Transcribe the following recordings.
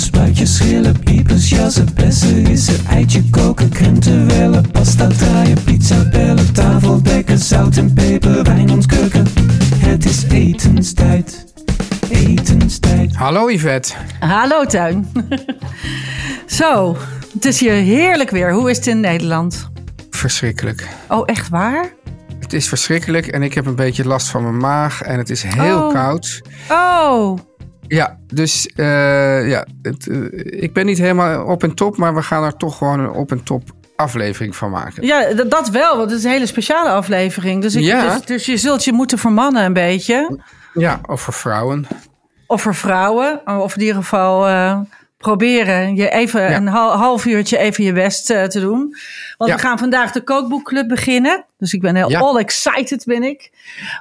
Dopen, spuitjes, schillen, piepers, jassen, bessen, rissen, eitje koken, krenten wellen, pasta draaien, pizza bellen, tafel dekken, zout en peper, wijn ontkurken. Het is etenstijd, etenstijd. Hallo Yvette. Hallo Tuin. Zo, het is hier heerlijk weer. Hoe is het in Nederland? Verschrikkelijk. Oh, echt waar? Het is verschrikkelijk en ik heb een beetje last van mijn maag en het is heel Oh. koud. Oh, Ja, dus eh, ja, het, eh, ik ben niet helemaal op en top, maar we gaan er toch gewoon een op en top aflevering van maken. ja, dat wel, want het is een hele speciale aflevering. Dus, ik, Ja. dus, dus je zult je moeten vermannen een beetje. Ja, of voor vrouwen. Of voor vrouwen, of in ieder geval eh, proberen je even Ja. een hal- half uurtje even je best te doen. Want Ja. we gaan vandaag de kookboekclub beginnen. Dus ik ben heel Ja. all excited ben ik.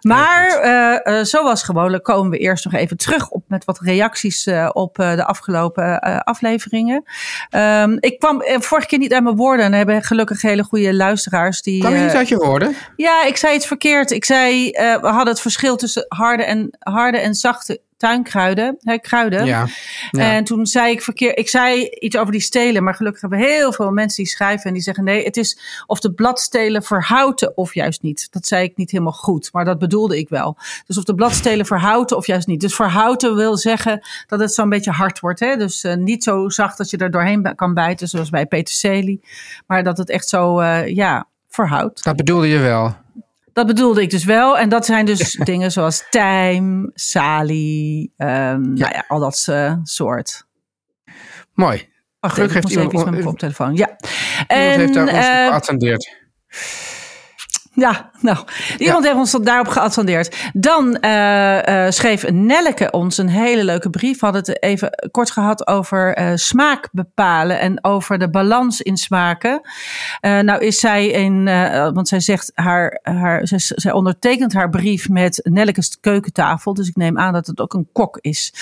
Maar eh, eh, zoals gewoonlijk komen we eerst nog even terug op met wat reacties eh, op de afgelopen afleveringen. Ehm, ik kwam vorige keer niet uit mijn woorden en hebben gelukkig hele goede luisteraars die. Kan je niet uit je woorden? ja, ik zei iets verkeerd. Ik zei, we hadden het verschil tussen harde en, harde en zachte tuinkruiden. Hè, kruiden. Ja. ja. En toen zei ik verkeerd, ik zei iets over die stelen, maar gelukkig hebben we heel veel mensen die schrijven en die zeggen nee, het is of de bladstelen verhouten of juist niet. Dat zei ik niet helemaal goed, maar dat bedoelde ik wel. Dus of de bladstelen verhouten of juist niet. Dus verhouten wil zeggen dat het zo'n beetje hard wordt. Hè? Dus eh, niet zo zacht dat je er doorheen kan bijten, zoals bij peterselie. Maar dat het echt zo, eh, ja, verhoudt. Dat bedoelde je wel. Dat bedoelde ik dus wel. En dat zijn dus dingen zoals tijm, salie, ehm, nou ja, al dat eh, soort. Mooi. Wacht Gelukkig heeft moest even iets iemand- met mijn koptelefoon. Ja. Iemand heeft daar ons eh, geattendeerd. Ja, nou, iemand heeft ons daarop geattendeerd. Dan eh, schreef Nelleke ons een hele leuke brief. We hadden het even kort gehad over eh, smaak bepalen en over de balans in smaken. Nou is zij in, want zij zegt haar, haar zij, zij ondertekent haar brief met Nelleke's keukentafel. Dus ik neem aan dat het ook een kok is.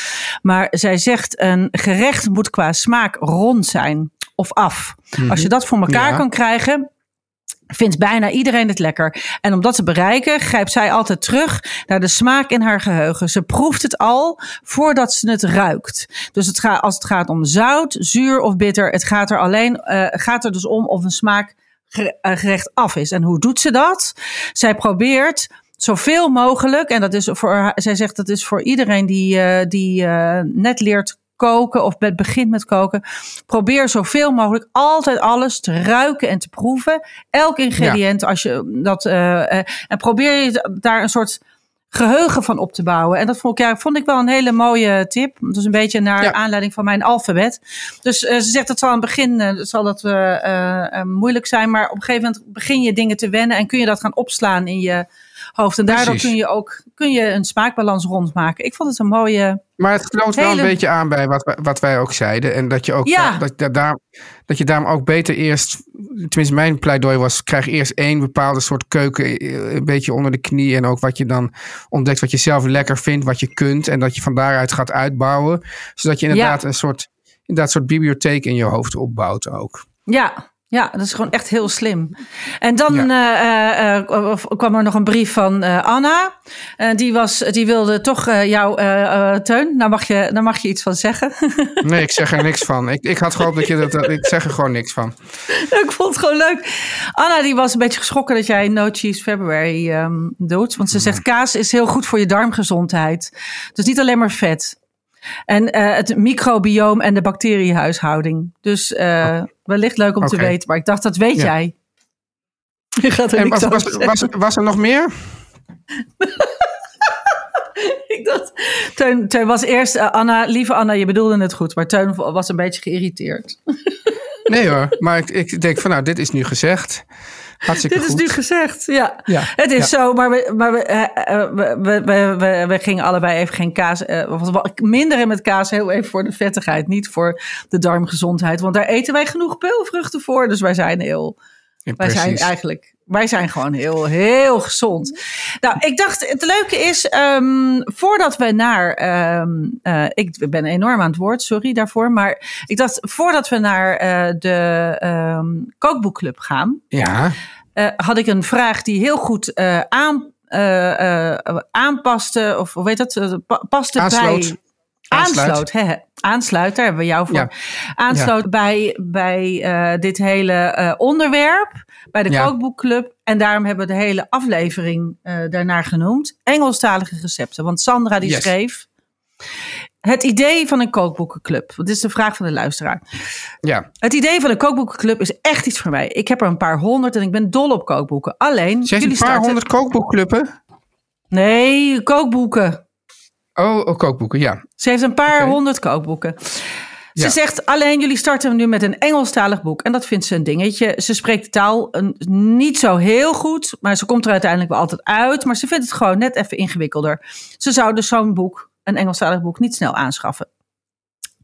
Maar zij zegt een gerecht moet qua smaak rond zijn of af. Als je dat voor elkaar Ja. kan krijgen, vindt bijna iedereen het lekker. En om dat te bereiken, grijpt zij altijd terug naar de smaak in haar geheugen. Ze proeft het al voordat ze het ruikt. Dus het als het gaat om zout, zuur of bitter, het gaat er alleen, eh, gaat er dus om of een smaak eh, gerecht af is. En hoe doet ze dat? Zij probeert zoveel mogelijk, en dat is voor zij zegt dat is voor iedereen die, eh, die net leert koken of met, begint met koken. Probeer zoveel mogelijk altijd alles te ruiken en te proeven. Elk ingrediënt als je dat eh, eh, en probeer je daar een soort geheugen van op te bouwen. En dat vond ik, ja, vond ik wel een hele mooie tip. Dat is een beetje naar Ja. aanleiding van mijn alfabet. Dus eh, ze zegt dat zal aan het begin zal dat, moeilijk zijn. Maar op een gegeven moment begin je dingen te wennen. En kun je dat gaan opslaan in je hoofd. En daardoor Precies. kun je ook kun je een smaakbalans rondmaken. Ik vond het een mooie... Maar het sloot wel een beetje aan bij wat, wij- wat wij ook zeiden. En dat je ook Ja. dat, dat, daar, dat je daarom ook beter eerst. Tenminste, mijn pleidooi was: krijg eerst één bepaalde soort keuken eh, een beetje onder de knie. En ook wat je dan ontdekt, wat je zelf lekker vindt, wat je kunt. En dat je van daaruit gaat uitbouwen. Zodat je inderdaad een soort, inderdaad soort bibliotheek in je hoofd opbouwt ook. Ja, Ja, dat is gewoon echt heel slim. En dan eh, eh, eh, kwam er nog een brief van Anna. Die, was, die wilde toch jou, eh, Teun, daar mag, je, mag je iets van zeggen. Nee, ik zeg er niks van. Ik, ik had gehoopt dat je dat... Ik zeg er gewoon niks van. ik vond het gewoon leuk. Anna die was een beetje geschrokken dat jij No Cheese February ehm, doet. Want ze zegt kaas is heel goed voor je darmgezondheid. Dus niet alleen maar vet. En eh, het microbioom en de bacteriehuishouding. Dus eh, wellicht leuk om te weten. Maar ik dacht, dat weet Ja. jij. Je gaat er En was, was, was, was er nog meer? Ik dacht, Teun, Teun was eerst, eh, Anna, lieve Anna, je bedoelde het goed. Maar Teun was een beetje geïrriteerd. Nee hoor, maar ik, ik denk van nou, dit is nu gezegd. Hartstikke Dit is goed. nu gezegd, ja. Ja, Het is ja. zo, maar, we, maar we, eh, eh, we, we, we, we, gingen allebei even geen kaas... eh, minderen met kaas, heel even voor de vettigheid. Niet voor de darmgezondheid. Want daar eten wij genoeg peulvruchten voor. Dus wij zijn heel... Wij zijn eigenlijk... Wij zijn gewoon heel, heel gezond. Nou, ik dacht, het leuke is, ehm, voordat we naar, ehm, eh, ik ben enorm aan het woord, sorry daarvoor, maar ik dacht, voordat we naar eh, de ehm, kookboekclub gaan, Ja, eh, had ik een vraag die heel goed aan, aanpaste, of hoe weet dat, pa- paste Aansloot. bij... Aansluit. Aansluit, daar hebben we jou voor. Ja. Aansloot bij, bij eh, dit hele eh, onderwerp, bij de Ja. kookboekclub. En daarom hebben we de hele aflevering eh, daarnaar genoemd. Engelstalige recepten. Want Sandra die Yes. schreef... Het idee van een kookboekenclub. Dat is de vraag van de luisteraar. ja. Het idee van een kookboekenclub is echt iets voor mij. Ik heb er een paar honderd en ik ben dol op kookboeken. Alleen, heeft jullie een paar starten... honderd kookboekclubben. Nee, kookboeken. Oh, oh, kookboeken, ja. Ze heeft een paar Oké. honderd kookboeken. Ze Ja. zegt alleen jullie starten nu met een Engelstalig boek. En dat vindt ze een dingetje. Ze spreekt de taal een, niet zo heel goed. Maar ze komt er uiteindelijk wel altijd uit. Maar ze vindt het gewoon net even ingewikkelder. Ze zou dus zo'n boek, een Engelstalig boek, niet snel aanschaffen.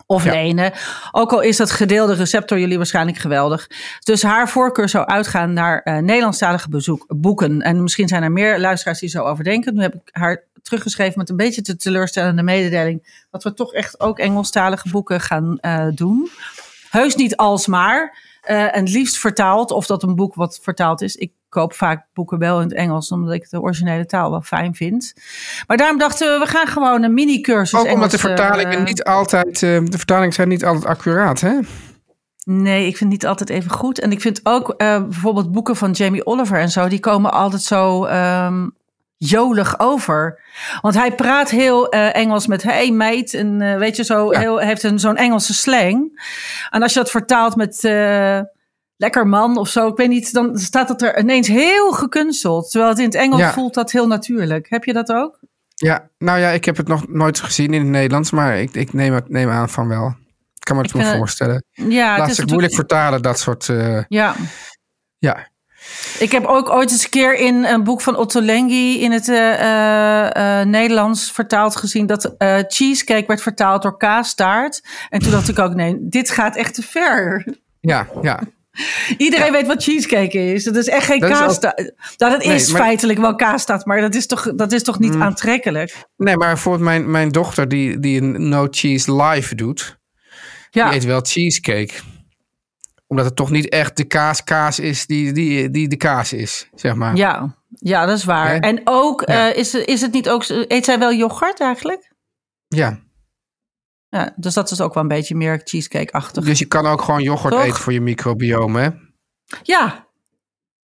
Of Ja. lenen. Ook al is dat gedeelde recept door jullie waarschijnlijk geweldig. Dus haar voorkeur zou uitgaan naar eh, Nederlandstalige bezoek, boeken. En misschien zijn er meer luisteraars die zo over denken. Nu heb ik haar teruggeschreven met een beetje te teleurstellende mededeling. Dat we toch echt ook Engelstalige boeken gaan eh, doen. Heus niet alsmaar. eh en het liefst vertaald. Of dat een boek wat vertaald is. Ik koop vaak boeken wel in het Engels. Omdat ik de originele taal wel fijn vind. Maar daarom dachten we, we gaan gewoon een mini-cursus Ook omdat de Engels, eh, vertalingen niet altijd... de vertalingen zijn niet altijd accuraat, hè? Nee, ik vind het niet altijd even goed. En ik vind ook bijvoorbeeld boeken van Jamie Oliver en zo, die komen altijd zo ehm, jolig over. Want hij praat heel eh, Engels met hey mate en eh, weet je zo, Ja. heel, heeft een, zo'n Engelse slang. En als je dat vertaalt met eh, lekker man of zo, ik weet niet, dan staat het er ineens heel gekunsteld. Terwijl het in het Engels Ja. voelt dat heel natuurlijk. Heb je dat ook? Ja, nou ja, ik heb het nog nooit gezien in het Nederlands, maar ik, ik neem, het, neem aan van wel. Ik kan me het het- voorstellen. Ja, Laat het is moeilijk vertalen, dat soort... Ja. ja, Ik heb ook ooit eens een keer in een boek van Otto Lengi in het eh, eh, eh, Nederlands vertaald gezien dat cheesecake werd vertaald door kaastaart. En toen dacht ik ook, nee, dit gaat echt te ver. ja, ja. Iedereen weet wat cheesecake is. Dat is echt geen Dat is kaastaart. Nou, dat Nee, is maar- feitelijk wel kaastaart, maar dat is toch, dat is toch niet aantrekkelijk? Nee, maar bijvoorbeeld mijn, mijn dochter die, die een no cheese live doet, Ja, die eet wel cheesecake. Omdat het toch niet echt de kaas kaas is die, die, die de kaas is, zeg maar. ja, ja, dat is waar. Hè? En ook, Ja. eh, is, is het niet ook, eet zij wel yoghurt eigenlijk? Ja. Ja, dus dat is ook wel een beetje meer cheesecake-achtig. Dus je kan ook gewoon yoghurt Toch? eten voor je microbiome, hè? Ja,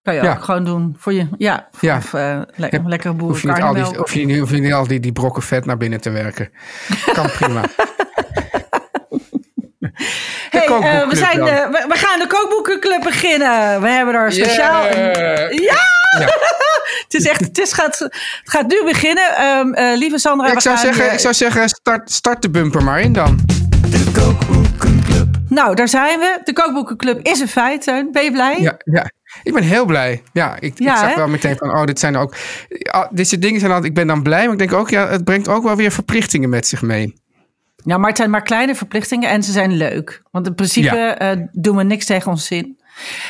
kan je Ja. ook gewoon doen voor je, ja, Ja. of eh, le Ja. lekker Hoef je niet al die, hoef je, niet- hoef je niet al die, die brokken vet naar binnen te werken. Kan prima. Hey, eh, we, zijn, eh, we, we gaan de kookboekenclub beginnen. We hebben er speciaal... Yeah. een- ja! Ja. het, is echt, het, is, gaat, het gaat nu beginnen. Ehm, eh, lieve Sandra, ik, zou zeggen, eh, ik zou zeggen, start, start de bumper maar in dan. De kookboekenclub. Nou, daar zijn we. De kookboekenclub is een feit, Teun. Ben je blij? Ja, ja. Ik ben heel blij. Ja, ik, Ja, ik zag hè? wel meteen van, oh, dit zijn ook... ah, dit soort dingen zijn altijd, ik ben dan blij, maar ik denk ook, ja, het brengt ook wel weer verplichtingen met zich mee. Ja, maar het zijn maar kleine verplichtingen en ze zijn leuk. Want in principe Ja. eh, doen we niks tegen ons zin.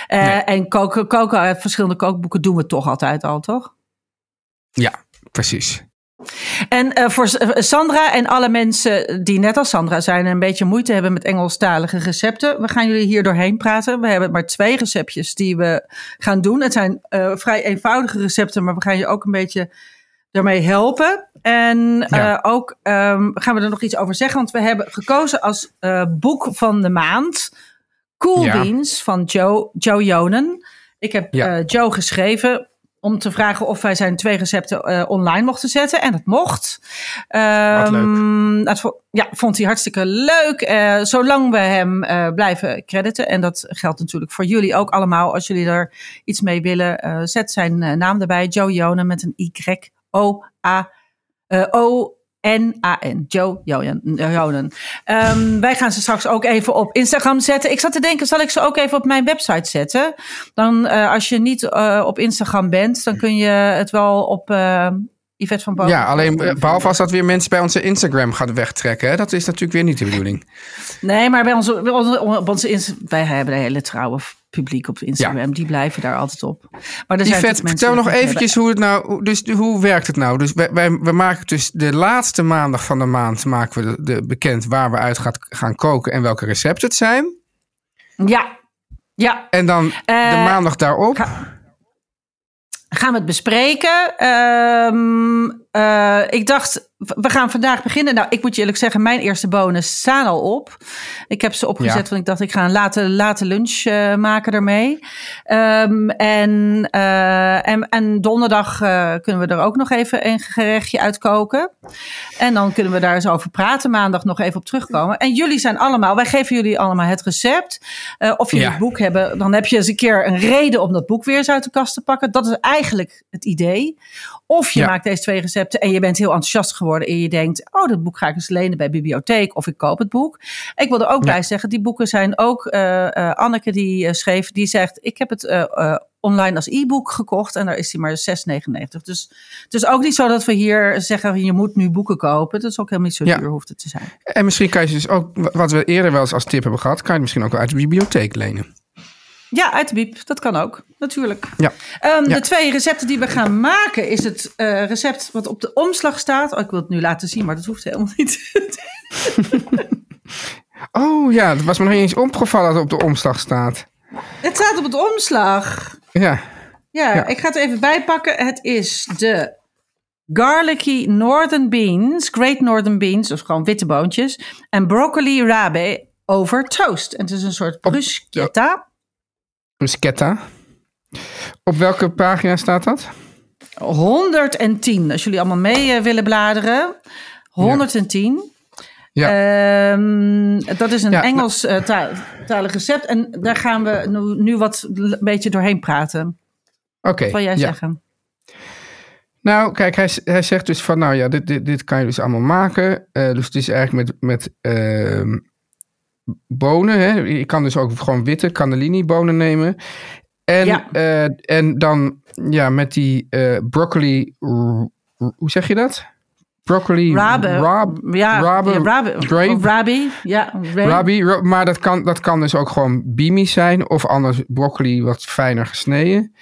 Eh, Nee. En koken, koken uit verschillende kookboeken doen we toch altijd al, toch? Ja, precies. En eh, voor eh, Sandra en alle mensen die net als Sandra zijn... en een beetje moeite hebben met Engelstalige recepten... we gaan jullie hier doorheen praten. We hebben maar twee receptjes die we gaan doen. Het zijn eh, vrij eenvoudige recepten... maar we gaan je ook een beetje daarmee helpen. En Ja. eh, ook ehm, gaan we er nog iets over zeggen... want we hebben gekozen als eh, boek van de maand... Cool Ja. Beans van Joe, Joe Jonen. Ik heb Ja. eh, Joe geschreven om te vragen of wij zijn twee recepten online mochten zetten. En dat mocht. Ehm, dat ja, vond hij hartstikke leuk. zolang we hem blijven crediten. En dat geldt natuurlijk voor jullie ook allemaal. Als jullie er iets mee willen, zet zijn naam erbij. Joe Jonen met een Y-O-A. Eh, O-N-A-N. Joe Jonen. Jonen. Ehm, wij gaan ze straks ook even op Instagram zetten. Ik zat te denken, zal ik ze ook even op mijn website zetten? Dan, eh, als je niet eh, op Instagram bent, dan kun je het wel op eh Yvette van Boven. Ja, alleen eh, behalve als dat weer mensen bij onze Instagram gaat wegtrekken. Hè? Dat is natuurlijk weer niet de bedoeling. Nee, maar bij onze, bij onze, Insta- wij hebben een hele trouwe publiek op Instagram. Die blijven daar altijd op. Maar er zijn Yvette, vertel nog eventjes hoe het nou... Dus hoe werkt het nou? Dus wij, wij, we maken dus de laatste maandag van de maand... maken we de, de bekend waar we uit gaat, gaan koken... en welke recepten het zijn. Ja, ja. En dan de Eh, maandag daarop... ga- gaan we het bespreken. Ehm, eh, ik dacht, we gaan vandaag beginnen. Nou, ik moet je eerlijk zeggen, mijn eerste bonus staan al op. Ik heb ze opgezet, Ja. want ik dacht, ik ga een late, late lunch eh, maken daarmee. Ehm, en, eh, en, en donderdag kunnen we er ook nog even een gerechtje uitkoken. En dan kunnen we daar eens over praten. Maandag nog even op terugkomen. En jullie zijn allemaal, wij geven jullie allemaal het recept. Of jullie Ja. het boek hebben, dan heb je eens een keer een reden om dat boek weer eens uit de kast te pakken. Dat is eigenlijk het idee. Of je Ja. maakt deze twee recepten en je bent heel enthousiast geworden. En je denkt, oh, dat boek ga ik eens lenen bij bibliotheek. Of ik koop het boek. Ik wil er ook Ja. bij zeggen, die boeken zijn ook, eh, eh, Anneke die eh, schreef, die zegt, ik heb het online als e-book gekocht. En daar is die maar 6,99. Dus het is ook niet zo dat we hier zeggen, je moet nu boeken kopen. Dat is ook helemaal niet zo Ja. duur hoeft het te zijn. En misschien kan je dus ook... Wat we eerder wel eens als tip hebben gehad... kan je misschien ook wel uit de bibliotheek lenen. Ja, uit de biep. Dat kan ook, natuurlijk. Ja. Ehm, Ja. De twee recepten die we gaan maken is het eh, recept wat op de omslag staat. Oh, ik wil het nu laten zien, maar dat hoeft helemaal niet. Oh ja, dat was me nog niet eens opgevallen dat het op de omslag staat. het staat op het omslag. Ja, Ja, Ja. ik ga het even bijpakken. Het is de garlicky northern beans, great northern beans, dus gewoon witte boontjes. En broccoli rabe over toast. En het is een soort bruschetta. Bruschetta. Op welke pagina staat dat? 110. Als jullie allemaal mee eh, willen bladeren. 110. Ja. Ehm, dat is een Ja, nou- Engels eh, ta- talig recept. En daar gaan we nu, nu wat een beetje doorheen praten. Oké. Wat wil jij ja. zeggen? Nou, kijk, hij, hij zegt dus van, nou ja, dit, dit, dit kan je dus allemaal maken. Eh, dus het is eigenlijk met, met ehm, bonen. Hè? Je kan dus ook gewoon witte cannellini bonen nemen. En, Ja. eh, en dan, ja, met die eh, broccoli, hoe zeg je dat? Broccoli, Rabe. rab, ja, rabe, ja, rabe. rabi. Ja, rabi, ra- maar dat kan, dat kan dus ook gewoon bimi zijn. Of anders broccoli wat fijner gesneden.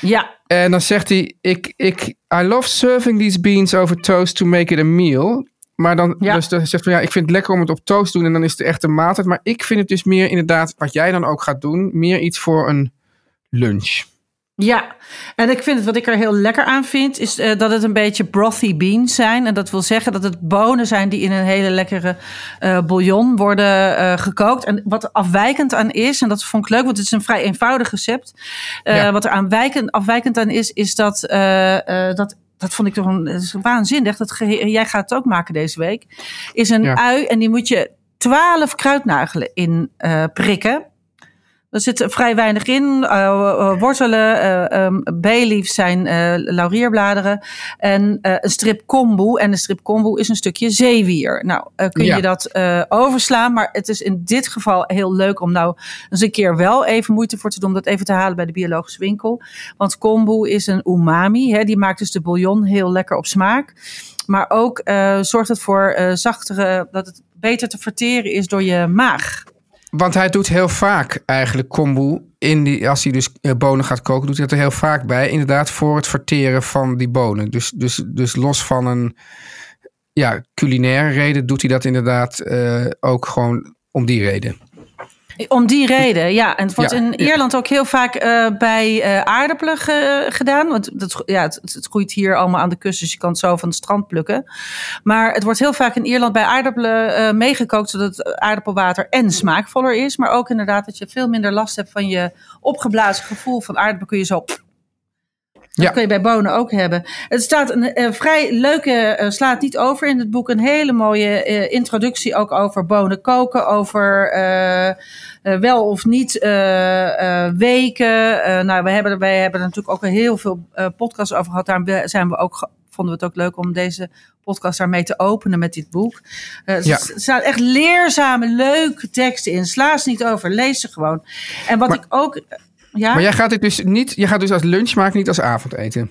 Ja, En dan zegt hij, ik, ik, I love serving these beans over toast to make it a meal. Maar dan, Ja. dus dan zegt van ja, ik vind het lekker om het op toast te doen en dan is het echt een maaltijd. Maar ik vind het dus meer inderdaad, wat jij dan ook gaat doen, meer iets voor een lunch. Ja, en ik vind het wat ik er heel lekker aan vind, is eh, dat het een beetje brothy beans zijn. En dat wil zeggen dat het bonen zijn die in een hele lekkere eh, bouillon worden eh, gekookt. En wat afwijkend aan is, en dat vond ik leuk, want het is een vrij eenvoudig recept. Ja. Wat er aanwijkend, afwijkend aan is, is dat, dat dat vond ik toch een, dat is waanzinnig. Dat jij gaat het ook maken deze week. Is een Ja. ui en die moet je twaalf kruidnagelen in eh, prikken. Er zit vrij weinig in. eh, eh, wortelen, um, bayleaves zijn laurierbladeren. En een strip kombu. En een strip kombu is een stukje zeewier. Nou, kun Ja. je dat overslaan. Maar het is in dit geval heel leuk om nou eens een keer wel even moeite voor te doen. Om dat even te halen bij de biologische winkel. Want kombu is een umami. Hè, die maakt dus de bouillon heel lekker op smaak. Maar ook zorgt het voor zachtere... dat het beter te verteren is door je maag. Want hij doet heel vaak eigenlijk kombu. In die, als hij dus eh, bonen gaat koken, doet hij dat er heel vaak bij. Inderdaad, voor het verteren van die bonen. Dus, dus, dus los van een ja, culinaire reden, doet hij dat inderdaad eh, ook gewoon om die reden. Om die reden, ja. En het wordt Ja, in ja. Ierland ook heel vaak eh, bij eh, aardappelen ge- gedaan. Want dat, ja, het, het groeit hier allemaal aan de kust, dus je kan het zo van het strand plukken. Maar het wordt heel vaak in Ierland bij aardappelen eh, meegekookt, zodat aardappelwater en smaakvoller is. Maar ook inderdaad dat je veel minder last hebt van je opgeblazen gevoel van aardappel kun je zo... Dat Ja. kun je bij bonen ook hebben. Het staat een eh, vrij leuke, eh, slaat niet over in het boek, een hele mooie eh, introductie ook over bonen koken, over eh, wel of niet weken. Nou, we hebben, wij hebben er natuurlijk ook heel veel podcasts over gehad. Daarom zijn we ook, vonden we het ook leuk om deze podcast daarmee te openen met dit boek. Ja. Er staan echt leerzame, leuke teksten in. Sla ze niet over, lees ze gewoon. En wat Maar- ik ook... Ja? Maar jij gaat dit dus niet, je gaat dus als lunch maken, niet als avondeten.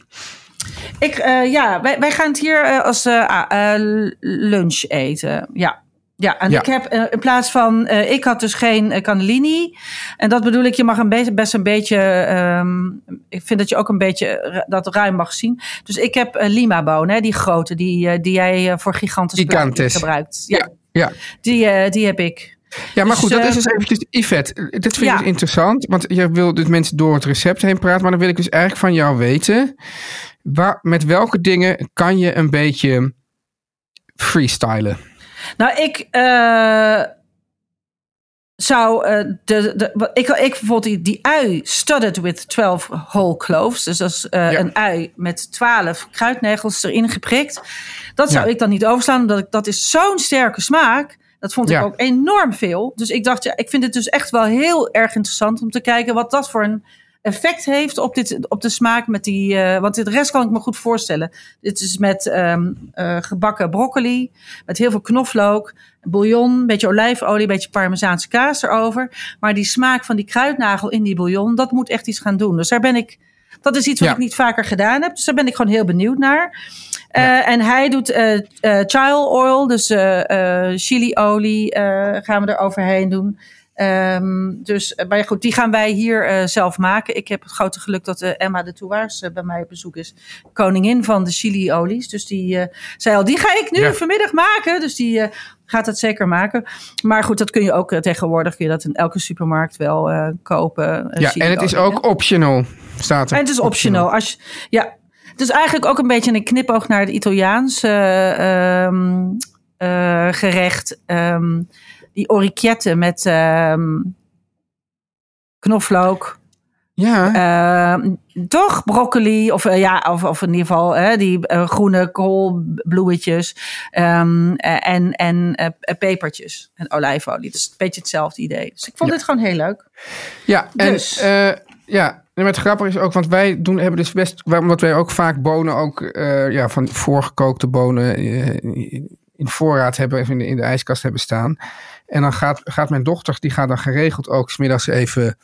Ik, eh, ja, wij, wij gaan het hier eh, als eh, lunch eten. Ja. Ja, en Ja. ik heb in plaats van, ik had dus geen cannellini. En dat bedoel ik, je mag een beetje, best een beetje, ehm, ik vind dat je ook een beetje dat ruim mag zien. Dus ik heb lima bonen, hè, die grote, die, die jij voor giganten Gigantes. gebruikt. Ja, Ja, ja. Die, die heb ik. Ja, maar Dus, goed, dat eh, is dus eventjes, Yvette, dit vind ik Ja. dus interessant. Want je wil dus mensen door het recept heen praten. Maar dan wil ik dus eigenlijk van jou weten. Waar, met welke dingen kan je een beetje freestylen? Nou, ik eh, zou eh, de, de, ik, ik bijvoorbeeld die, ui studded with 12 whole cloves. Dus dat is eh, Ja. een ui met 12 kruidnegels erin geprikt. Dat zou Ja. ik dan niet overslaan, omdat ik, dat is zo'n sterke smaak. Dat vond ik Ja. ook enorm veel. Dus ik dacht, ja, ik vind het dus echt wel heel erg interessant om te kijken wat dat voor een effect heeft op, dit, op de smaak met die. eh, want de rest kan ik me goed voorstellen. Dit is met ehm, eh, gebakken broccoli, met heel veel knoflook, bouillon, een beetje olijfolie, een beetje parmezaanse kaas erover. Maar die smaak van die kruidnagel in die bouillon, dat moet echt iets gaan doen. Dus daar ben ik. Dat is iets wat Ja. ik niet vaker gedaan heb. Dus daar ben ik gewoon heel benieuwd naar. Eh, en hij doet eh eh, child oil, dus chiliolie eh, gaan we er overheen doen. Ehm, dus, maar goed, die gaan wij hier zelf maken. Ik heb het grote geluk dat Emma de Touwaars eh, bij mij op bezoek is. Koningin van de chiliolies. Dus die zei al, die ga ik nu Ja. vanmiddag maken. Dus die gaat het zeker maken. Maar goed, dat kun je ook tegenwoordig kun je dat in elke supermarkt wel kopen. Ja, en het is ook optional, staat er. en het is optional. Als je, ja, het is eigenlijk ook een beetje een knipoog naar het Italiaans eh, ehm, eh, gerecht. Ehm, die oricchiette met ehm, knoflook. Ja, toch broccoli of eh, ja of, of in ieder geval hè, die groene koolbloemetjes en en pepertjes en olijfolie. Dus een beetje hetzelfde idee. Dus ik vond Ja. dit gewoon heel leuk. ja. En, dus. eh, ja, en met grappig is ook, want wij doen, hebben dus best, omdat wij ook vaak bonen, ook eh, ja, van voorgekookte bonen eh, in voorraad hebben, of in de, in de ijskast hebben staan. En dan gaat, gaat mijn dochter, die gaat dan geregeld ook smiddags even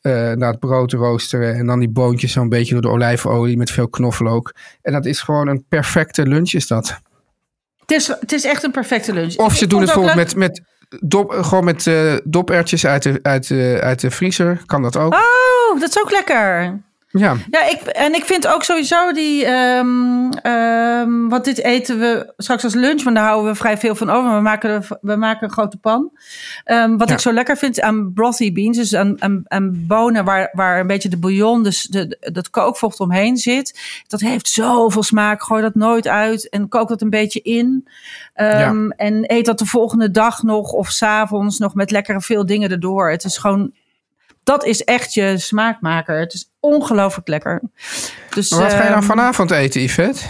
eh, naar het brood roosteren. En dan die boontjes zo'n beetje door de olijfolie met veel knoflook. En dat is gewoon een perfecte lunch, is dat. Het is, het is echt een perfecte lunch. Of ze doen het bijvoorbeeld leuk- met, met dop, gewoon met eh dopertjes uit de, uit, uit de vriezer. Kan dat ook. Oh, dat is ook lekker. Ja, Ja, ik, en ik vind ook sowieso die. ehm ehm want dit eten we straks als lunch, want daar houden we vrij veel van over. We maken, er- we maken een grote pan. Ehm, wat Ja. ik zo lekker vind aan brothy beans, dus aan, aan, aan bonen waar, waar een beetje de bouillon, dus de, de- dat kookvocht omheen zit. Dat heeft zoveel smaak. Gooi dat nooit uit en kook dat een beetje in. Ehm, En eet dat de volgende dag nog of s'avonds nog met lekkere veel dingen erdoor. Het is gewoon dat is echt je smaakmaker. Het is ongelooflijk lekker. Dus, maar wat ga je dan ehm, vanavond eten, Yvette?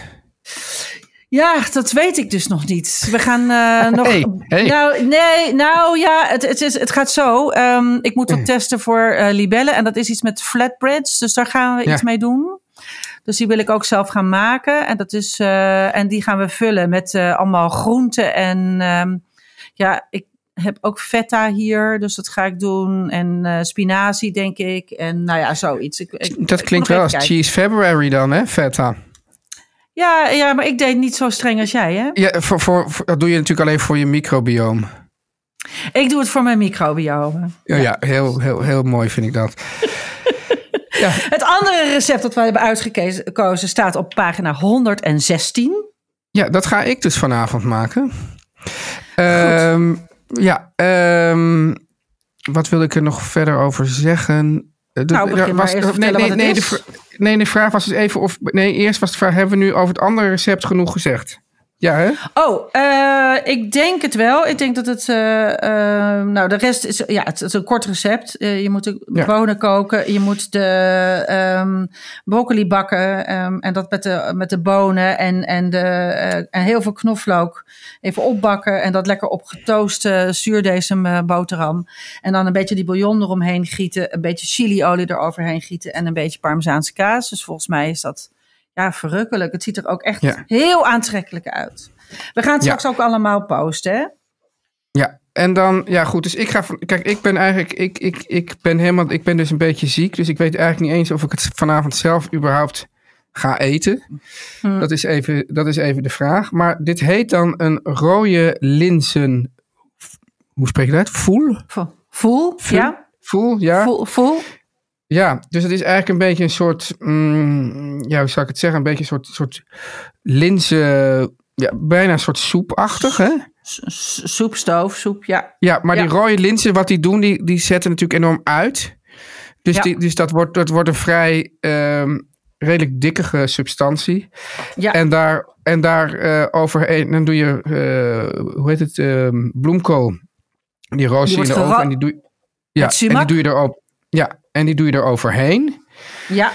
Ja, dat weet ik dus nog niet. We gaan eh, nog. Hey, hey. Nou, nee, nou ja, het, het, is, het gaat zo. Ehm, ik moet wat testen voor eh, libellen. En dat is iets met flatbreads. Dus daar gaan we Ja. iets mee doen. Dus die wil ik ook zelf gaan maken. En, dat is, eh, en die gaan we vullen met allemaal groenten. En ehm, ja, ik heb ook feta hier. Dus dat ga ik doen. En eh, spinazie, denk ik. En nou ja, zoiets. Ik, ik- Dat klinkt wel als kijken. Cheese February dan, hè? Feta. Ja, ja, maar ik deed niet zo streng als jij, hè? Ja, voor, voor, voor- dat doe je natuurlijk alleen voor je microbioom. Ik doe het voor mijn microbiomen. Ja, ja heel, heel, heel mooi vind ik dat. ja, Het andere recept dat wij hebben uitgekozen staat op pagina 116. ja, dat ga ik dus vanavond maken. Ehm, ja, ehm, wat wil ik er nog verder over zeggen? Eh, de- Nou, eerst nee, nee, nee. De, nee, de vraag was dus even of... Nee, eerst was de vraag, hebben we nu over het andere recept genoeg gezegd? Ja, hè? Oh, eh, ik denk het wel. Ik denk dat het. eh, eh, nou, de rest is. Ja, het is een kort recept. Je moet de Ja. bonen koken. Je moet de ehm, broccoli bakken. ehm, en dat met de, met de bonen en, en, de, eh, en heel veel knoflook even opbakken. En dat lekker op getooste zuurdesem boterham. En dan een beetje die bouillon eromheen gieten. Een beetje chiliolie eroverheen gieten. En een beetje parmezaanse kaas. Dus volgens mij is dat. Ja, verrukkelijk. Het ziet er ook echt Ja. heel aantrekkelijk uit. We gaan het Ja. straks ook allemaal posten, hè? Ja, en dan, ja goed, dus ik ga kijk, ik ben eigenlijk, ik, ik, ik ben helemaal, ik ben dus een beetje ziek, dus ik weet eigenlijk niet eens of ik het vanavond zelf überhaupt ga eten. Hm. Dat, is even, dat is even de vraag. Maar dit heet dan een rode linzen, hoe spreek je dat? Voel? Vo- Voel, ja? Voel, ja. Voel. Ja, dus het is eigenlijk een beetje een soort, mm, ja, hoe zou ik het zeggen? Een beetje een soort, soort linzen, ja, bijna een soort soepachtig, hè? S- s- Soep, ja. Ja, maar Ja. die rode linzen, wat die doen, die, die zetten natuurlijk enorm uit. Dus, Ja. die, dus dat, wordt, dat wordt een vrij ehm, redelijk dikkige substantie. Ja, En daar, en daar eh, overheen, dan doe je, eh, hoe heet het, ehm, bloemkool. Die roos in de oven en die doe, ja, en die doe je erop. Ja, en die doe je er overheen. ja.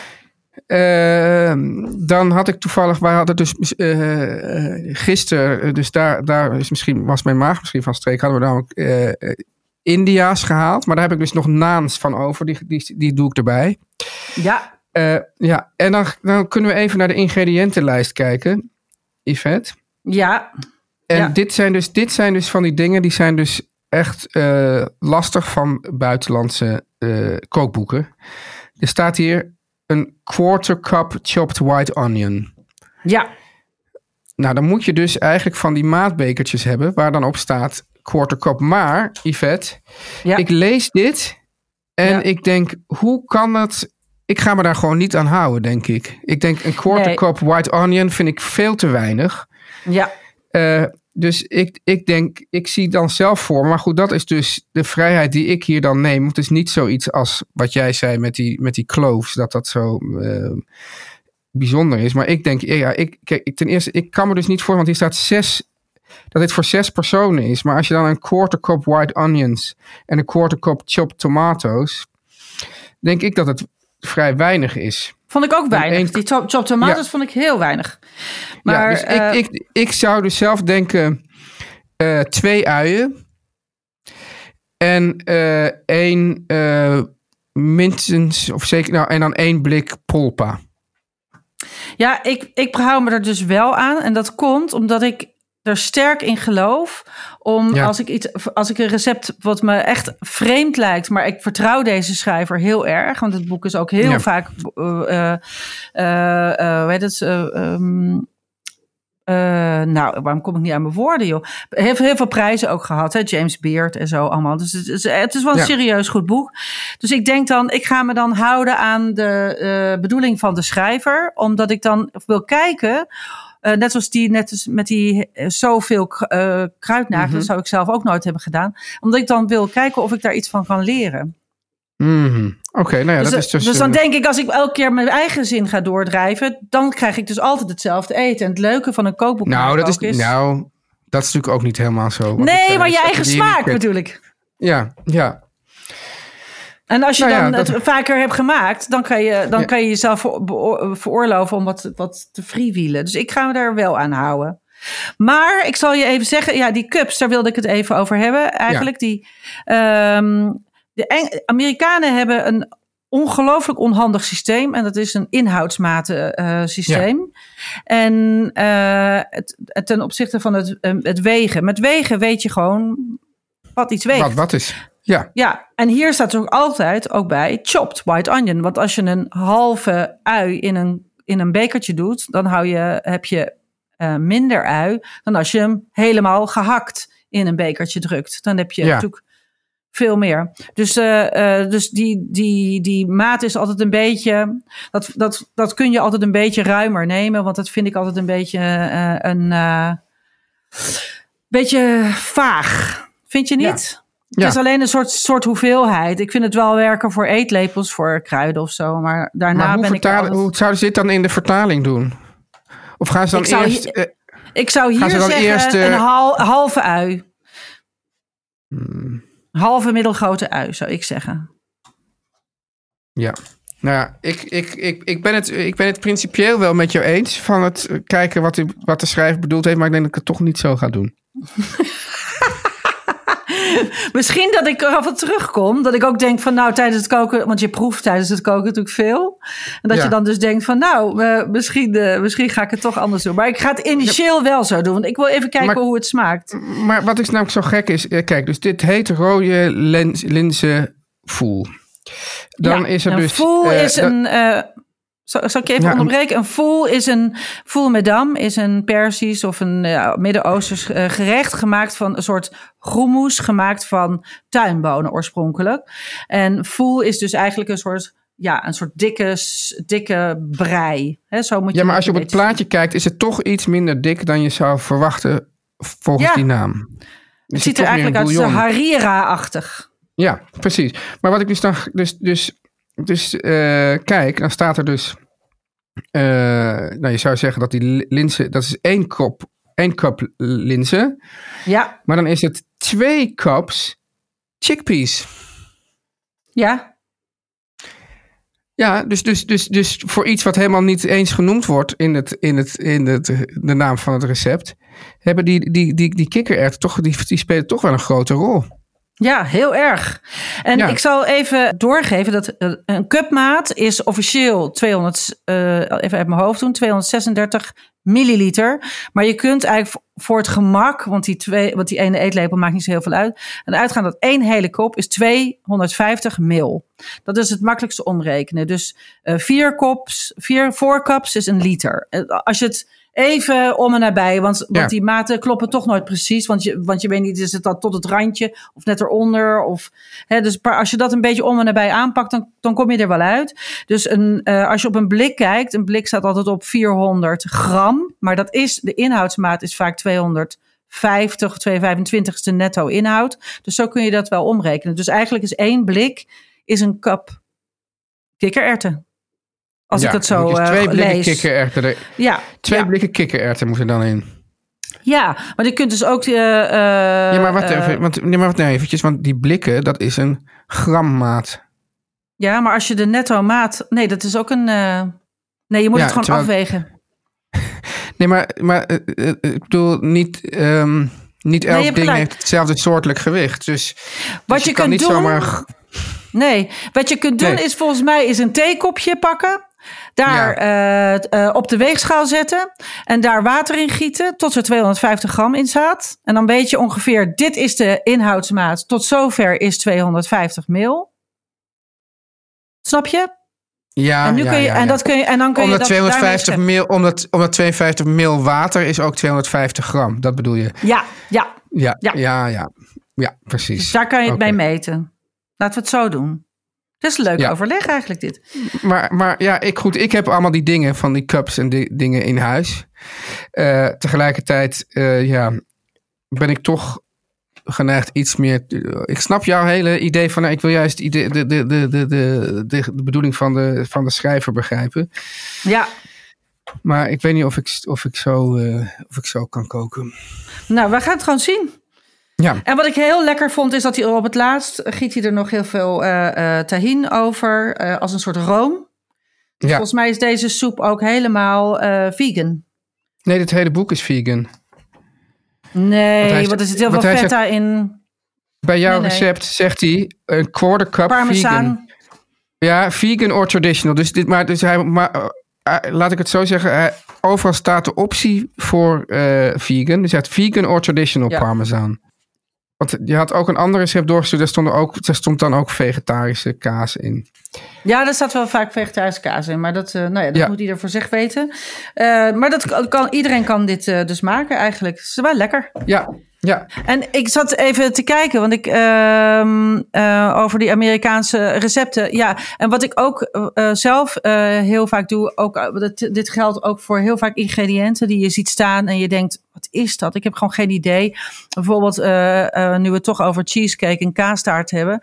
Ehm, dan had ik toevallig, wij hadden dus eh, eh, gisteren, eh, dus daar, daar is misschien, was mijn maag misschien van streek, hadden we namelijk eh, eh, India's gehaald. Maar daar heb ik dus nog naans van over, die, die, die doe ik erbij. ja. Eh, ja, en dan, dan kunnen we even naar de ingrediëntenlijst kijken, Yvette. Ja, En Ja. dit, zijn dus, dit zijn dus van die dingen, die zijn dus echt eh, lastig van buitenlandse eh, kookboeken. Er staat hier een quarter cup chopped white onion. ja. Nou, dan moet je dus eigenlijk van die maatbekertjes hebben waar dan op staat quarter cup. Maar, Yvette, ja. ik lees dit en Ja. ik denk, hoe kan dat? Ik ga me daar gewoon niet aan houden, denk ik. Ik denk een quarter Nee. cup white onion vind ik veel te weinig. ja. Eh, dus ik, ik denk, ik zie dan zelf voor. Maar goed, dat is dus de vrijheid die ik hier dan neem. Het is niet zoiets als wat jij zei met die, met die cloves, dat dat zo eh, bijzonder is. Maar ik denk, ja, ik, kijk, ten eerste, ik kan me dus niet voor, want hier staat zes, dat dit voor zes personen is. Maar als je dan een quarter cup white onions en een quarter cup chopped tomatoes, denk ik dat het vrij weinig is. Vond ik ook weinig. Die chop, chop tomatoes Ja. vond ik heel weinig. Maar, ja, dus eh, ik, ik, ik zou dus zelf denken eh, twee uien en eh één minstens, of zeker, nou, en dan één blik polpa. Ja, ik, ik hou me er dus wel aan. En dat komt omdat ik er sterk in geloof. Om Ja. als, ik iets, als ik een recept wat me echt vreemd lijkt. Maar ik vertrouw deze schrijver heel erg. Want het boek is ook heel Ja. vaak. eh eh eh, eh, het? eh, ehm, eh, nou, waarom kom ik niet aan mijn woorden, joh? Heeft heel veel prijzen ook gehad, hè? James Beard en zo allemaal. Dus het is, het is wel een Ja. serieus goed boek. Dus ik denk dan, ik ga me dan houden aan de bedoeling van de schrijver, omdat ik dan wil kijken. Eh, net zoals die net als met die eh, zoveel kruidnagelen, dat zou ik zelf ook nooit hebben gedaan. Omdat ik dan wil kijken of ik daar iets van kan leren. Mhm. Oké, nou ja, dus, dat is dus... dus dan denk ik, als ik elke keer mijn eigen zin ga doordrijven, dan krijg ik dus altijd hetzelfde eten. En het leuke van een kookboek nou, dat is, nou, dat is natuurlijk ook niet helemaal zo. nee, maar je eigen smaak bedoel ik. Ja, ja. En als je Nou ja, dan dat- het vaker hebt gemaakt, dan kan je, dan Ja. kan je jezelf veroorloven om wat, wat te freewheelen. Dus ik ga me daar wel aan houden. Maar ik zal je even zeggen, ja, die cups, daar wilde ik het even over hebben. Eigenlijk die. ehm, de Eng- Amerikanen hebben een ongelooflijk onhandig systeem. En dat is een inhoudsmaten eh, systeem. En eh, het, het ten opzichte van het, eh, het wegen. Met wegen weet je gewoon wat iets weegt. Wat, wat is? Ja, Ja, en hier staat er ook altijd ook bij chopped white onion. Want als je een halve ui in een, in een bekertje doet, dan hou je, heb je eh, minder ui dan als je hem helemaal gehakt in een bekertje drukt. Dan heb je Ja. natuurlijk veel meer. Dus, eh, eh, dus die, die, die maat is altijd een beetje. Dat, dat, dat kun je altijd een beetje ruimer nemen. Want dat vind ik altijd een beetje een. beetje vaag. Vind je niet? Ja. Het is alleen een soort, soort hoeveelheid. Ik vind het wel werken voor eetlepels, voor kruiden of zo. Maar daarna maar hoe, ben ik. vertalen- altijd- hoe zouden ze dit dan in de vertaling doen? Of gaan ze dan Ik zou eerst... hier- eh, Ik zou hier zeggen eerst, eh, een hal- halve ui. Hmm. Halve middelgrote ui, zou ik zeggen. Ja. Nou ja, ik, ik, ik, ik, ben het, ik ben het principieel wel met jou eens van het eh, kijken wat, wat de schrijver bedoeld heeft, maar ik denk dat ik het toch niet zo ga doen. Misschien dat ik er af en terugkom. Dat ik ook denk van nou tijdens het koken. Want je proeft tijdens het koken natuurlijk veel. En dat Ja. je dan dus denkt van nou eh, misschien, eh, misschien ga ik het toch anders doen. Maar ik ga het initieel wel zo doen. Want ik wil even kijken Maar- hoe het smaakt. Maar wat is namelijk zo gek is, eh, kijk, dus dit heet rode lens, linzen voel. Dan Ja, is er dus... Foel eh, is een... zal, zal ik je even Ja, onderbreken? Een foel is een... Foel medam is een Persisch of een ja, Midden-Oosters eh, gerecht gemaakt van een soort groenmoes gemaakt van tuinbonen oorspronkelijk. En foel is dus eigenlijk een soort... Ja, een soort dikke, dikke brei. Zo moet je ja, maar als je op het plaatje kijkt, is het toch iets minder dik dan je zou verwachten volgens Ja. die naam. Het ziet er eigenlijk uit als een harira-achtig. Ja, precies. Maar wat ik dus dan dus, dus, dus eh, kijk, dan staat er dus. eh, nou, je zou zeggen dat die li- linzen, dat is één kop, één cup linzen. Ja, Maar dan is het twee cups chickpeas. ja. Ja, dus, dus, dus, dus voor iets wat helemaal niet eens genoemd wordt in, het, in, het, in het, de naam van het recept, hebben die, die, die, die kikkererwten toch, die, die spelen toch wel een grote rol. Ja, heel erg. En Ja. ik zal even doorgeven dat eh, een cupmaat is officieel 200, eh, even uit mijn hoofd doen, 236 milliliter. Maar je kunt eigenlijk voor het gemak, want die, twee, want die ene eetlepel maakt niet zo heel veel uit. En uitgaan dat één hele kop is 250 mil. Dat is het makkelijkste omrekenen. Dus eh, vier kops, vier voorkaps is een liter. Als je het even om en nabij, want, want Ja. die maten kloppen toch nooit precies. Want je, want je weet niet, is het dan tot het randje of net eronder? Of, hè, dus als je dat een beetje om en nabij aanpakt, dan, dan kom je er wel uit. Dus een, eh, als je op een blik kijkt, een blik staat altijd op 400 gram. Maar dat is, de inhoudsmaat is vaak 250, 225ste netto inhoud. Dus zo kun je dat wel omrekenen. Dus eigenlijk is één blik is een kap kikkererwten. Als Ja, ik het zo moet je eh, twee blikken lees. kikkererwten. er- Ja, Twee ja. blikken kikkererwten moeten dan in. Ja, maar je kunt dus ook. eh, eh, Ja, maar eh, even. Want, nee, maar wacht nou eventjes. Want die blikken, dat is een grammaat. ja, maar als je de netto maat. Nee, dat is ook een. nee, je moet Ja, het gewoon terwijl- afwegen. Nee, maar, maar ik bedoel, niet, ehm, niet elk ding gelijk. heeft hetzelfde soortelijk gewicht. Dus, Wat dus je kan kunt niet doen- zomaar... Nee, wat je kunt doen Nee. is volgens mij is een theekopje pakken. Daar eh, eh, op de weegschaal zetten. En daar water in gieten tot er 250 gram in staat. En dan weet je ongeveer, dit is de inhoudsmaat. Tot zover is 250 mil. Snap je? Ja, en, nu ja, kun je, ja, en, dat kun je, en dan kun je dat daarmee 250 scheppen. mil, omdat, omdat 250 mil water is ook 250 gram. Dat bedoel je? Ja, ja. Ja, Ja. ja, ja. Precies. Dus daar kan je het Oké. bij meten. Laten we het zo doen. Het is een leuk Ja. overleg eigenlijk dit. Maar, maar ja, ik, goed, ik heb allemaal die dingen van die cups en die dingen in huis. Eh, tegelijkertijd, eh, ja, ben ik toch geneigd iets meer. Ik snap jouw hele idee van. nou, ik wil juist idee, de, de, de, de, de, de, de bedoeling van de, van de schrijver begrijpen. Ja, Maar ik weet niet of ik, of ik, zo, eh, of ik zo kan koken. nou, we gaan het gewoon zien. Ja, En wat ik heel lekker vond, is dat hij op het laatst giet hij er nog heel veel eh eh tahin over, eh, als een soort room. Dus ja. volgens mij is deze soep ook helemaal eh, vegan. Nee, dit hele boek is vegan. Nee, want er zit heel veel feta in. Bij jouw Nee, nee. recept zegt hij een quarter cup Parmezaan. vegan. Ja, vegan or traditional. Dus dit, maar, dus hij, maar eh, eh, laat ik het zo zeggen. eh, overal staat de optie voor eh, vegan. Dus hij had vegan or traditional Ja. parmezaan. Want je had ook een ander recept doorgestuurd. Daar, stond ook, daar stond dan ook vegetarische kaas in. Ja, er staat wel vaak vegetarische kaas in, maar dat, eh, nou ja, dat Ja. moet ieder voor zich weten. Eh, maar dat kan, iedereen kan dit eh, dus maken eigenlijk. Het is wel lekker. Ja, Ja, En ik zat even te kijken, want ik eh, over die Amerikaanse recepten. Ja, en wat ik ook eh, zelf eh, heel vaak doe, ook, dat, dit geldt ook voor heel vaak ingrediënten die je ziet staan en je denkt, wat is dat? Ik heb gewoon geen idee. Bijvoorbeeld, nu we het toch over cheesecake en kaastaart hebben.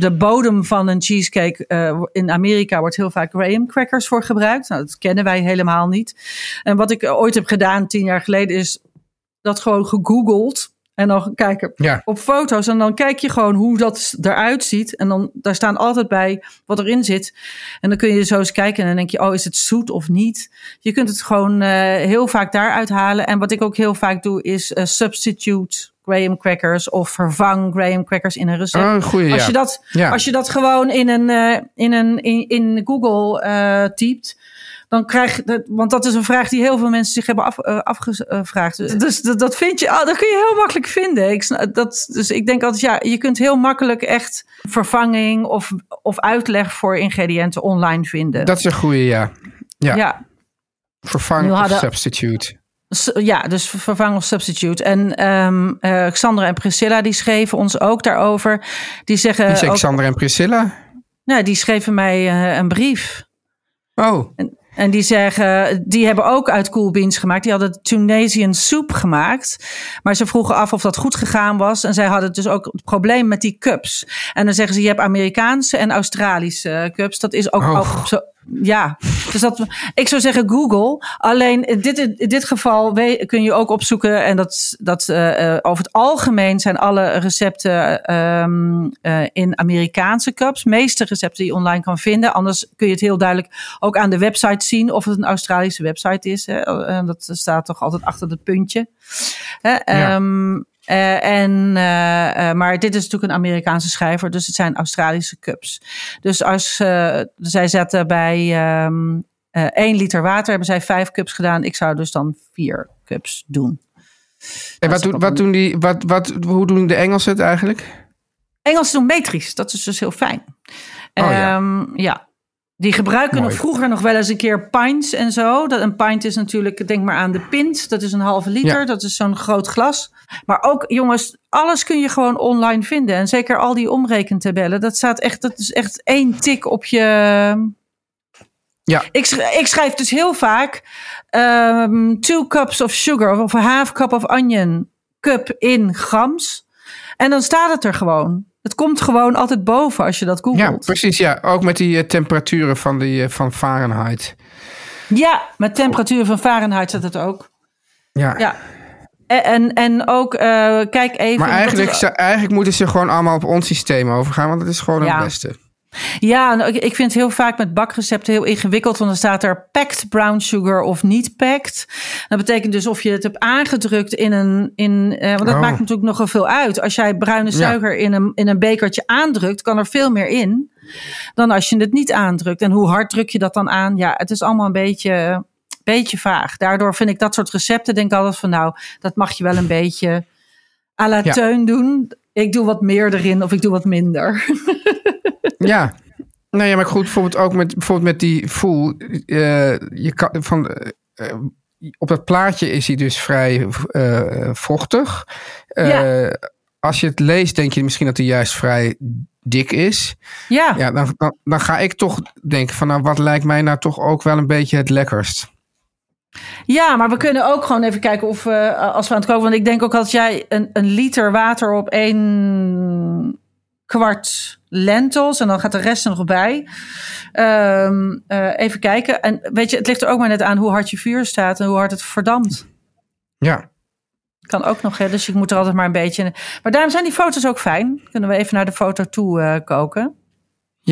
de bodem van een cheesecake in Amerika wordt heel vaak graham crackers voor gebruikt. Nou, dat kennen wij helemaal niet. En wat ik ooit heb gedaan tien jaar geleden is dat gewoon gegoogeld. En dan kijken ja. op foto's. En dan kijk je gewoon hoe dat eruit ziet. En dan daar staan altijd bij wat erin zit. En dan kun je zo eens kijken. En dan denk je, oh, is het zoet of niet? Je kunt het gewoon eh, heel vaak daaruit halen. En wat ik ook heel vaak doe, is eh, substitute graham crackers. Of vervang graham crackers in een recept. Oh, goeie, als, ja. je dat, Ja. als je dat gewoon in, een, eh, in, een, in, in Google typt. Dan krijg je, want dat is een vraag die heel veel mensen zich hebben af, eh, afgevraagd. Dus dat, dat vind je, oh, dat kun je heel makkelijk vinden. Ik, dat, dus ik denk altijd, ja, je kunt heel makkelijk echt vervanging of, of uitleg voor ingrediënten online vinden. Dat is een goede, ja. Ja, ja. vervang of substitute. Ja, dus ver- vervang of substitute. En eh, Xandra en Priscilla die schreven ons ook daarover. Die zeggen. Die zijn ook, Xander en Priscilla. nou, die schreven mij eh, een brief. Oh, En die zeggen, die hebben ook uit cool beans gemaakt. Die hadden Tunesian soep gemaakt. Maar ze vroegen af of dat goed gegaan was. En zij hadden dus ook het probleem met die cups. En dan zeggen ze, je hebt Amerikaanse en Australische cups. Dat is ook, Oh. ook zo. Ja, dus dat, ik zou zeggen Google. Alleen in dit, in dit geval we- kun je ook opzoeken. En dat, dat eh, eh, over het algemeen zijn alle recepten ehm, eh, in Amerikaanse cups. meeste recepten die je online kan vinden. Anders kun je het heel duidelijk ook aan de website zien of het een Australische website is. Hè. Dat staat toch altijd achter het puntje. Hè? Ehm, eh, en, eh, eh, maar dit is natuurlijk een Amerikaanse schrijver, dus het zijn Australische cups. Dus als zij zetten bij ehm eh 1 liter water, hebben zij vijf cups gedaan. Ik zou dus dan vier cups doen. en wat doen, wat doen die, wat, wat, hoe doen de Engelsen het eigenlijk? Engels doen metrisch, dat is dus heel fijn. Oh, ja. Ehm, ja. Die gebruiken nog vroeger nog wel eens een keer pints en zo. Dat, een pint is natuurlijk, denk maar aan de pint. Dat is een halve liter. Ja. Dat is zo'n groot glas. Maar ook, jongens, alles kun je gewoon online vinden. En zeker al die omrekentabellen. Dat staat echt, dat is echt één tik op je. Ja. Ik, sch- ik schrijf dus heel vaak ehm, two cups of sugar of a half cup of onion cup in grams. En dan staat het er gewoon. Het komt gewoon altijd boven als je dat Ja, googelt. precies. Ja, ook met die eh, temperaturen van, die, eh, van Fahrenheit. Ja, met temperatuur van Fahrenheit zit het ook. Ja. Ja. En, en, en ook, eh, kijk even. Maar eigenlijk, is- eigenlijk moeten ze gewoon allemaal op ons systeem overgaan, want dat is gewoon Ja. het beste. Ja, nou, ik, ik vind het heel vaak met bakrecepten heel ingewikkeld. Want dan staat er packed brown sugar of niet packed. Dat betekent dus of je het hebt aangedrukt in een... In, eh, want dat Oh. maakt natuurlijk nogal veel uit. Als jij bruine Ja. suiker in, een, in een bekertje aandrukt... kan er veel meer in dan als je het niet aandrukt. En hoe hard druk je dat dan aan? Ja, het is allemaal een beetje, beetje vaag. Daardoor vind ik dat soort recepten... denk ik altijd van nou, dat mag je wel een beetje à la Ja. teun doen. Ik doe wat meer erin of ik doe wat minder. Ja. Nou ja, maar goed, bijvoorbeeld ook met, bijvoorbeeld met die voel. eh, je kan, van, eh, op dat plaatje is hij dus vrij eh, vochtig. Ja. Als je het leest, denk je misschien dat hij juist vrij dik is. ja. Ja, dan, dan, dan ga ik toch denken van nou, wat lijkt mij nou toch ook wel een beetje het lekkerst. Ja, maar we kunnen ook gewoon even kijken of we, als we aan het koken... Want ik denk ook dat jij een, een liter water op één kwart lentels... en dan gaat de rest er nog bij. Ehm, eh, even kijken. En weet je, het ligt er ook maar net aan hoe hard je vuur staat... en hoe hard het verdampt. Ja, Kan ook nog, hè? dus je moet er altijd maar een beetje... Maar daarom zijn die foto's ook fijn. Kunnen we even naar de foto toe eh, koken.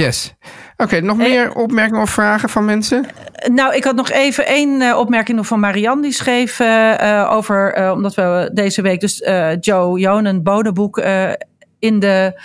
Yes. Oké, nog Eh, meer opmerkingen of vragen van mensen? Nou, ik had nog even één eh, opmerking van Marianne. Die schreef eh, eh, over, eh, omdat we deze week dus eh, Joe Jonen bonenboek eh, in de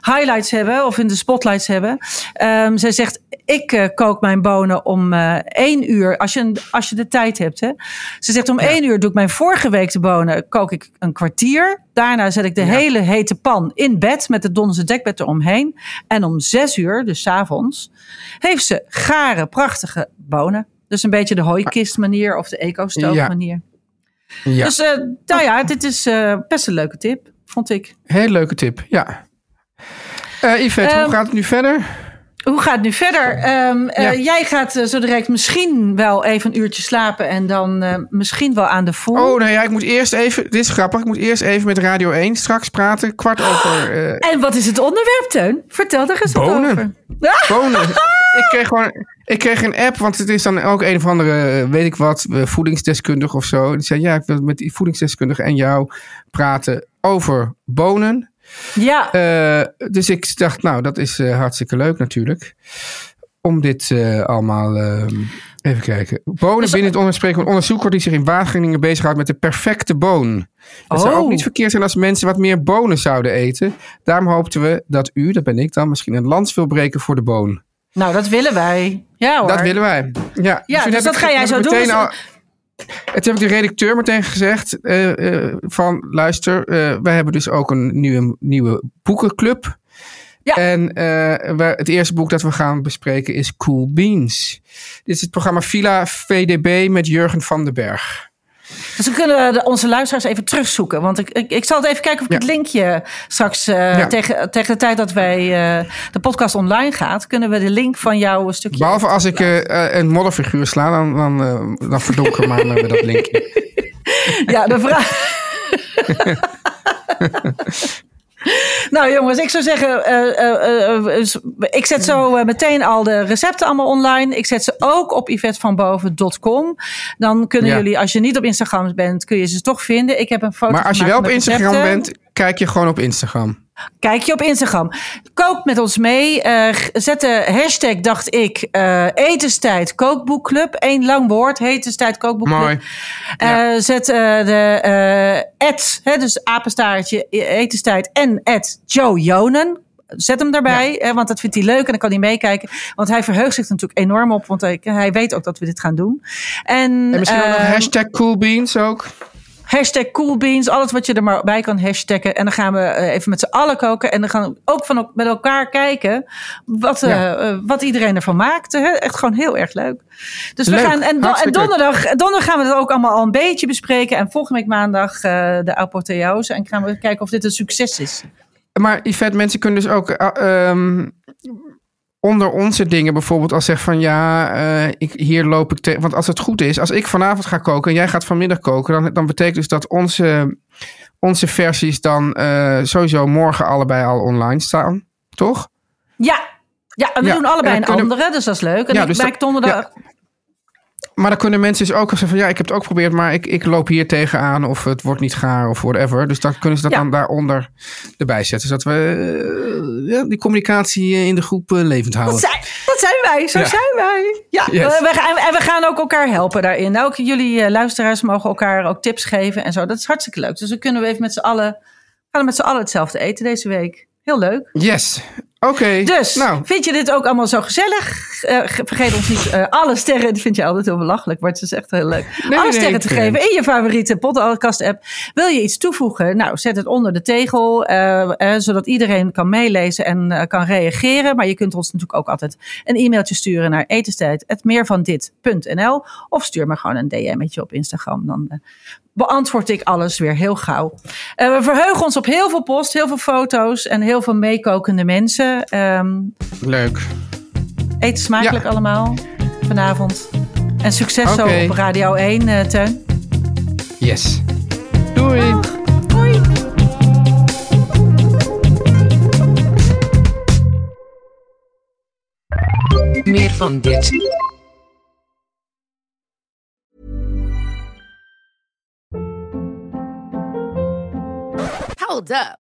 highlights hebben of in de spotlights hebben. Ehm, zij zegt, ik eh, kook mijn bonen om eh één uur, als je, een- als je de tijd hebt. Hè. Ze zegt, om één uur doe ik mijn vorige week de bonen, kook ik een kwartier. Daarna zet ik de hele hete pan in bed met het donzen dekbed eromheen. En om zes uur, dus 's avonds, heeft ze gare, prachtige bonen. Dus een beetje de hooikist manier of de eco-stoof Ja. manier. Ja. Dus eh, nou ja, dit is best een leuke tip, vond ik. Heel leuke tip, ja. Eh Yvette, Ehm, hoe gaat het nu verder? Hoe gaat het nu verder? Ehm, eh, jij gaat eh, zo direct misschien wel even een uurtje slapen en dan eh, misschien wel aan de voer. Oh nee, ja, ik moet eerst even... Dit is grappig. Ik moet eerst even met Radio 1 straks praten. Kwart over eh, En wat is het onderwerp, Teun? Vertel er eens wat Bonen. over. bonen. ik kreeg gewoon... Ik kreeg een app, want het is dan ook een of andere, eh, weet ik wat, eh, voedingsdeskundige of zo. Die zei, ja, ik wil met die voedingsdeskundige en jou praten over bonen. Ja, Eh, dus ik dacht, nou, dat is hartstikke leuk natuurlijk. Om dit allemaal... even kijken. Bonen Dus- binnen het onderspreken een onderzoeker die zich in Wageningen bezighoudt met de perfecte boon. Het zou Oh. ook niet verkeerd zijn als mensen wat meer bonen zouden eten. Daarom hoopten we dat u, dat ben ik dan, misschien een lans wil breken voor de boon. Nou dat willen wij. Ja hoor. Dat willen wij. Ja, Ja, dus dat ik- ga jij zo doen. Dus- al- het heb ik de redacteur meteen gezegd eh, eh, van luister, eh, wij hebben dus ook een nieuwe, nieuwe boekenclub. Ja. En we- het eerste boek dat we gaan bespreken is Cool Beans. Dit is het programma Villa VDB met Jurgen van den Berg. Dus we kunnen de- onze luisteraars even terugzoeken. Want ik, ik, ik zal het even kijken of ik Ja. het linkje straks eh, Ja. tegen, tegen de tijd dat wij eh, de podcast online gaat, kunnen we de link van jou een stukje. Behalve als ik eh, een modderfiguur sla, dan, dan, dan verdonker maar we dat linkje. Ja, de vraag. Nou jongens, ik zou zeggen, eh, eh, eh, ik zet zo meteen al de recepten allemaal online. Ik zet ze ook op yvettevanboven.com. Dan kunnen Ja. jullie, als je niet op Instagram bent, kun je ze toch vinden. Ik heb een foto Maar als je wel op Instagram recepten. bent, kijk je gewoon op Instagram. Kijk je op Instagram. Kook met ons mee. Eh, zet de hashtag, dacht ik, eh, etenstijd kookboekclub. Eén lang woord, etenstijd kookboekclub. Mooi. Eh, Zet de ad, hè, dus apenstaartje, etenstijd en ad Joe Jonen. Zet hem daarbij, want dat vindt hij leuk en dan kan hij meekijken. Want hij verheugt zich natuurlijk enorm op, want hij, hij weet ook dat we dit gaan doen. En, En misschien ook nog eh, hashtag Cool Beans ook. Hashtag coolbeans, alles wat je er maar bij kan hashtaggen. En dan gaan we eh, even met z'n allen koken. En dan gaan we ook van, met elkaar kijken wat, eh, Ja. eh, wat iedereen ervan maakt. Hè? Echt gewoon heel erg leuk. Dus we gaan, en, en donderdag, donderdag gaan we het ook allemaal al een beetje bespreken. En volgende week maandag de apotheose. En gaan we kijken of dit een succes is. Maar Yvette, mensen kunnen dus ook eh, ehm, onder onze dingen bijvoorbeeld als zeggen van ja, eh, ik, hier loop ik tegen. Want als het goed is, als ik vanavond ga koken en jij gaat vanmiddag koken, dan, dan betekent dus dat onze, onze versies dan eh, sowieso morgen allebei al online staan. Toch? Ja, ja en we Ja, doen allebei en een kunnen- andere. Dus dat is leuk. En Ja, ik dus dat- donderdag... Maar dan kunnen mensen dus ook zeggen van ja, ik heb het ook geprobeerd, maar ik, ik loop hier tegenaan of het wordt niet gaar of whatever. Dus dan kunnen ze dat Ja. dan daaronder erbij zetten. Zodat we eh, ja, die communicatie eh, in de groep eh, levend houden. Dat zijn, dat zijn wij, zo Ja. zijn wij. Ja, Yes. we, gaan, en we gaan ook elkaar helpen daarin. Ook jullie luisteraars mogen elkaar ook tips geven en zo. Dat is hartstikke leuk. Dus dan kunnen we even met z'n allen, gaan we met z'n allen hetzelfde eten deze week. Heel leuk. Yes. Oké. Dus, nou, vind je dit ook allemaal zo gezellig? Eh, ge- vergeet ons niet eh, alle sterren, dat vind je altijd heel belachelijk, maar het is echt heel leuk. Nee, alle nee, sterren te eh, geven in je favoriete podcast app. Wil je iets toevoegen? Nou, zet het onder de tegel, zodat iedereen kan meelezen en kan reageren. Maar je kunt ons natuurlijk ook altijd een e-mailtje sturen naar etenstijd.meervandit.nl of stuur me gewoon een DM'tje op Instagram. Dan beantwoord ik alles weer heel gauw. We verheugen ons op heel veel post, heel veel foto's en heel veel meekokende mensen. Ehm, leuk. Eet smakelijk Ja. allemaal vanavond. En succes zo op Radio 1, eh Teun. Yes. Doei. Hoi. Meer van dit. Hold up.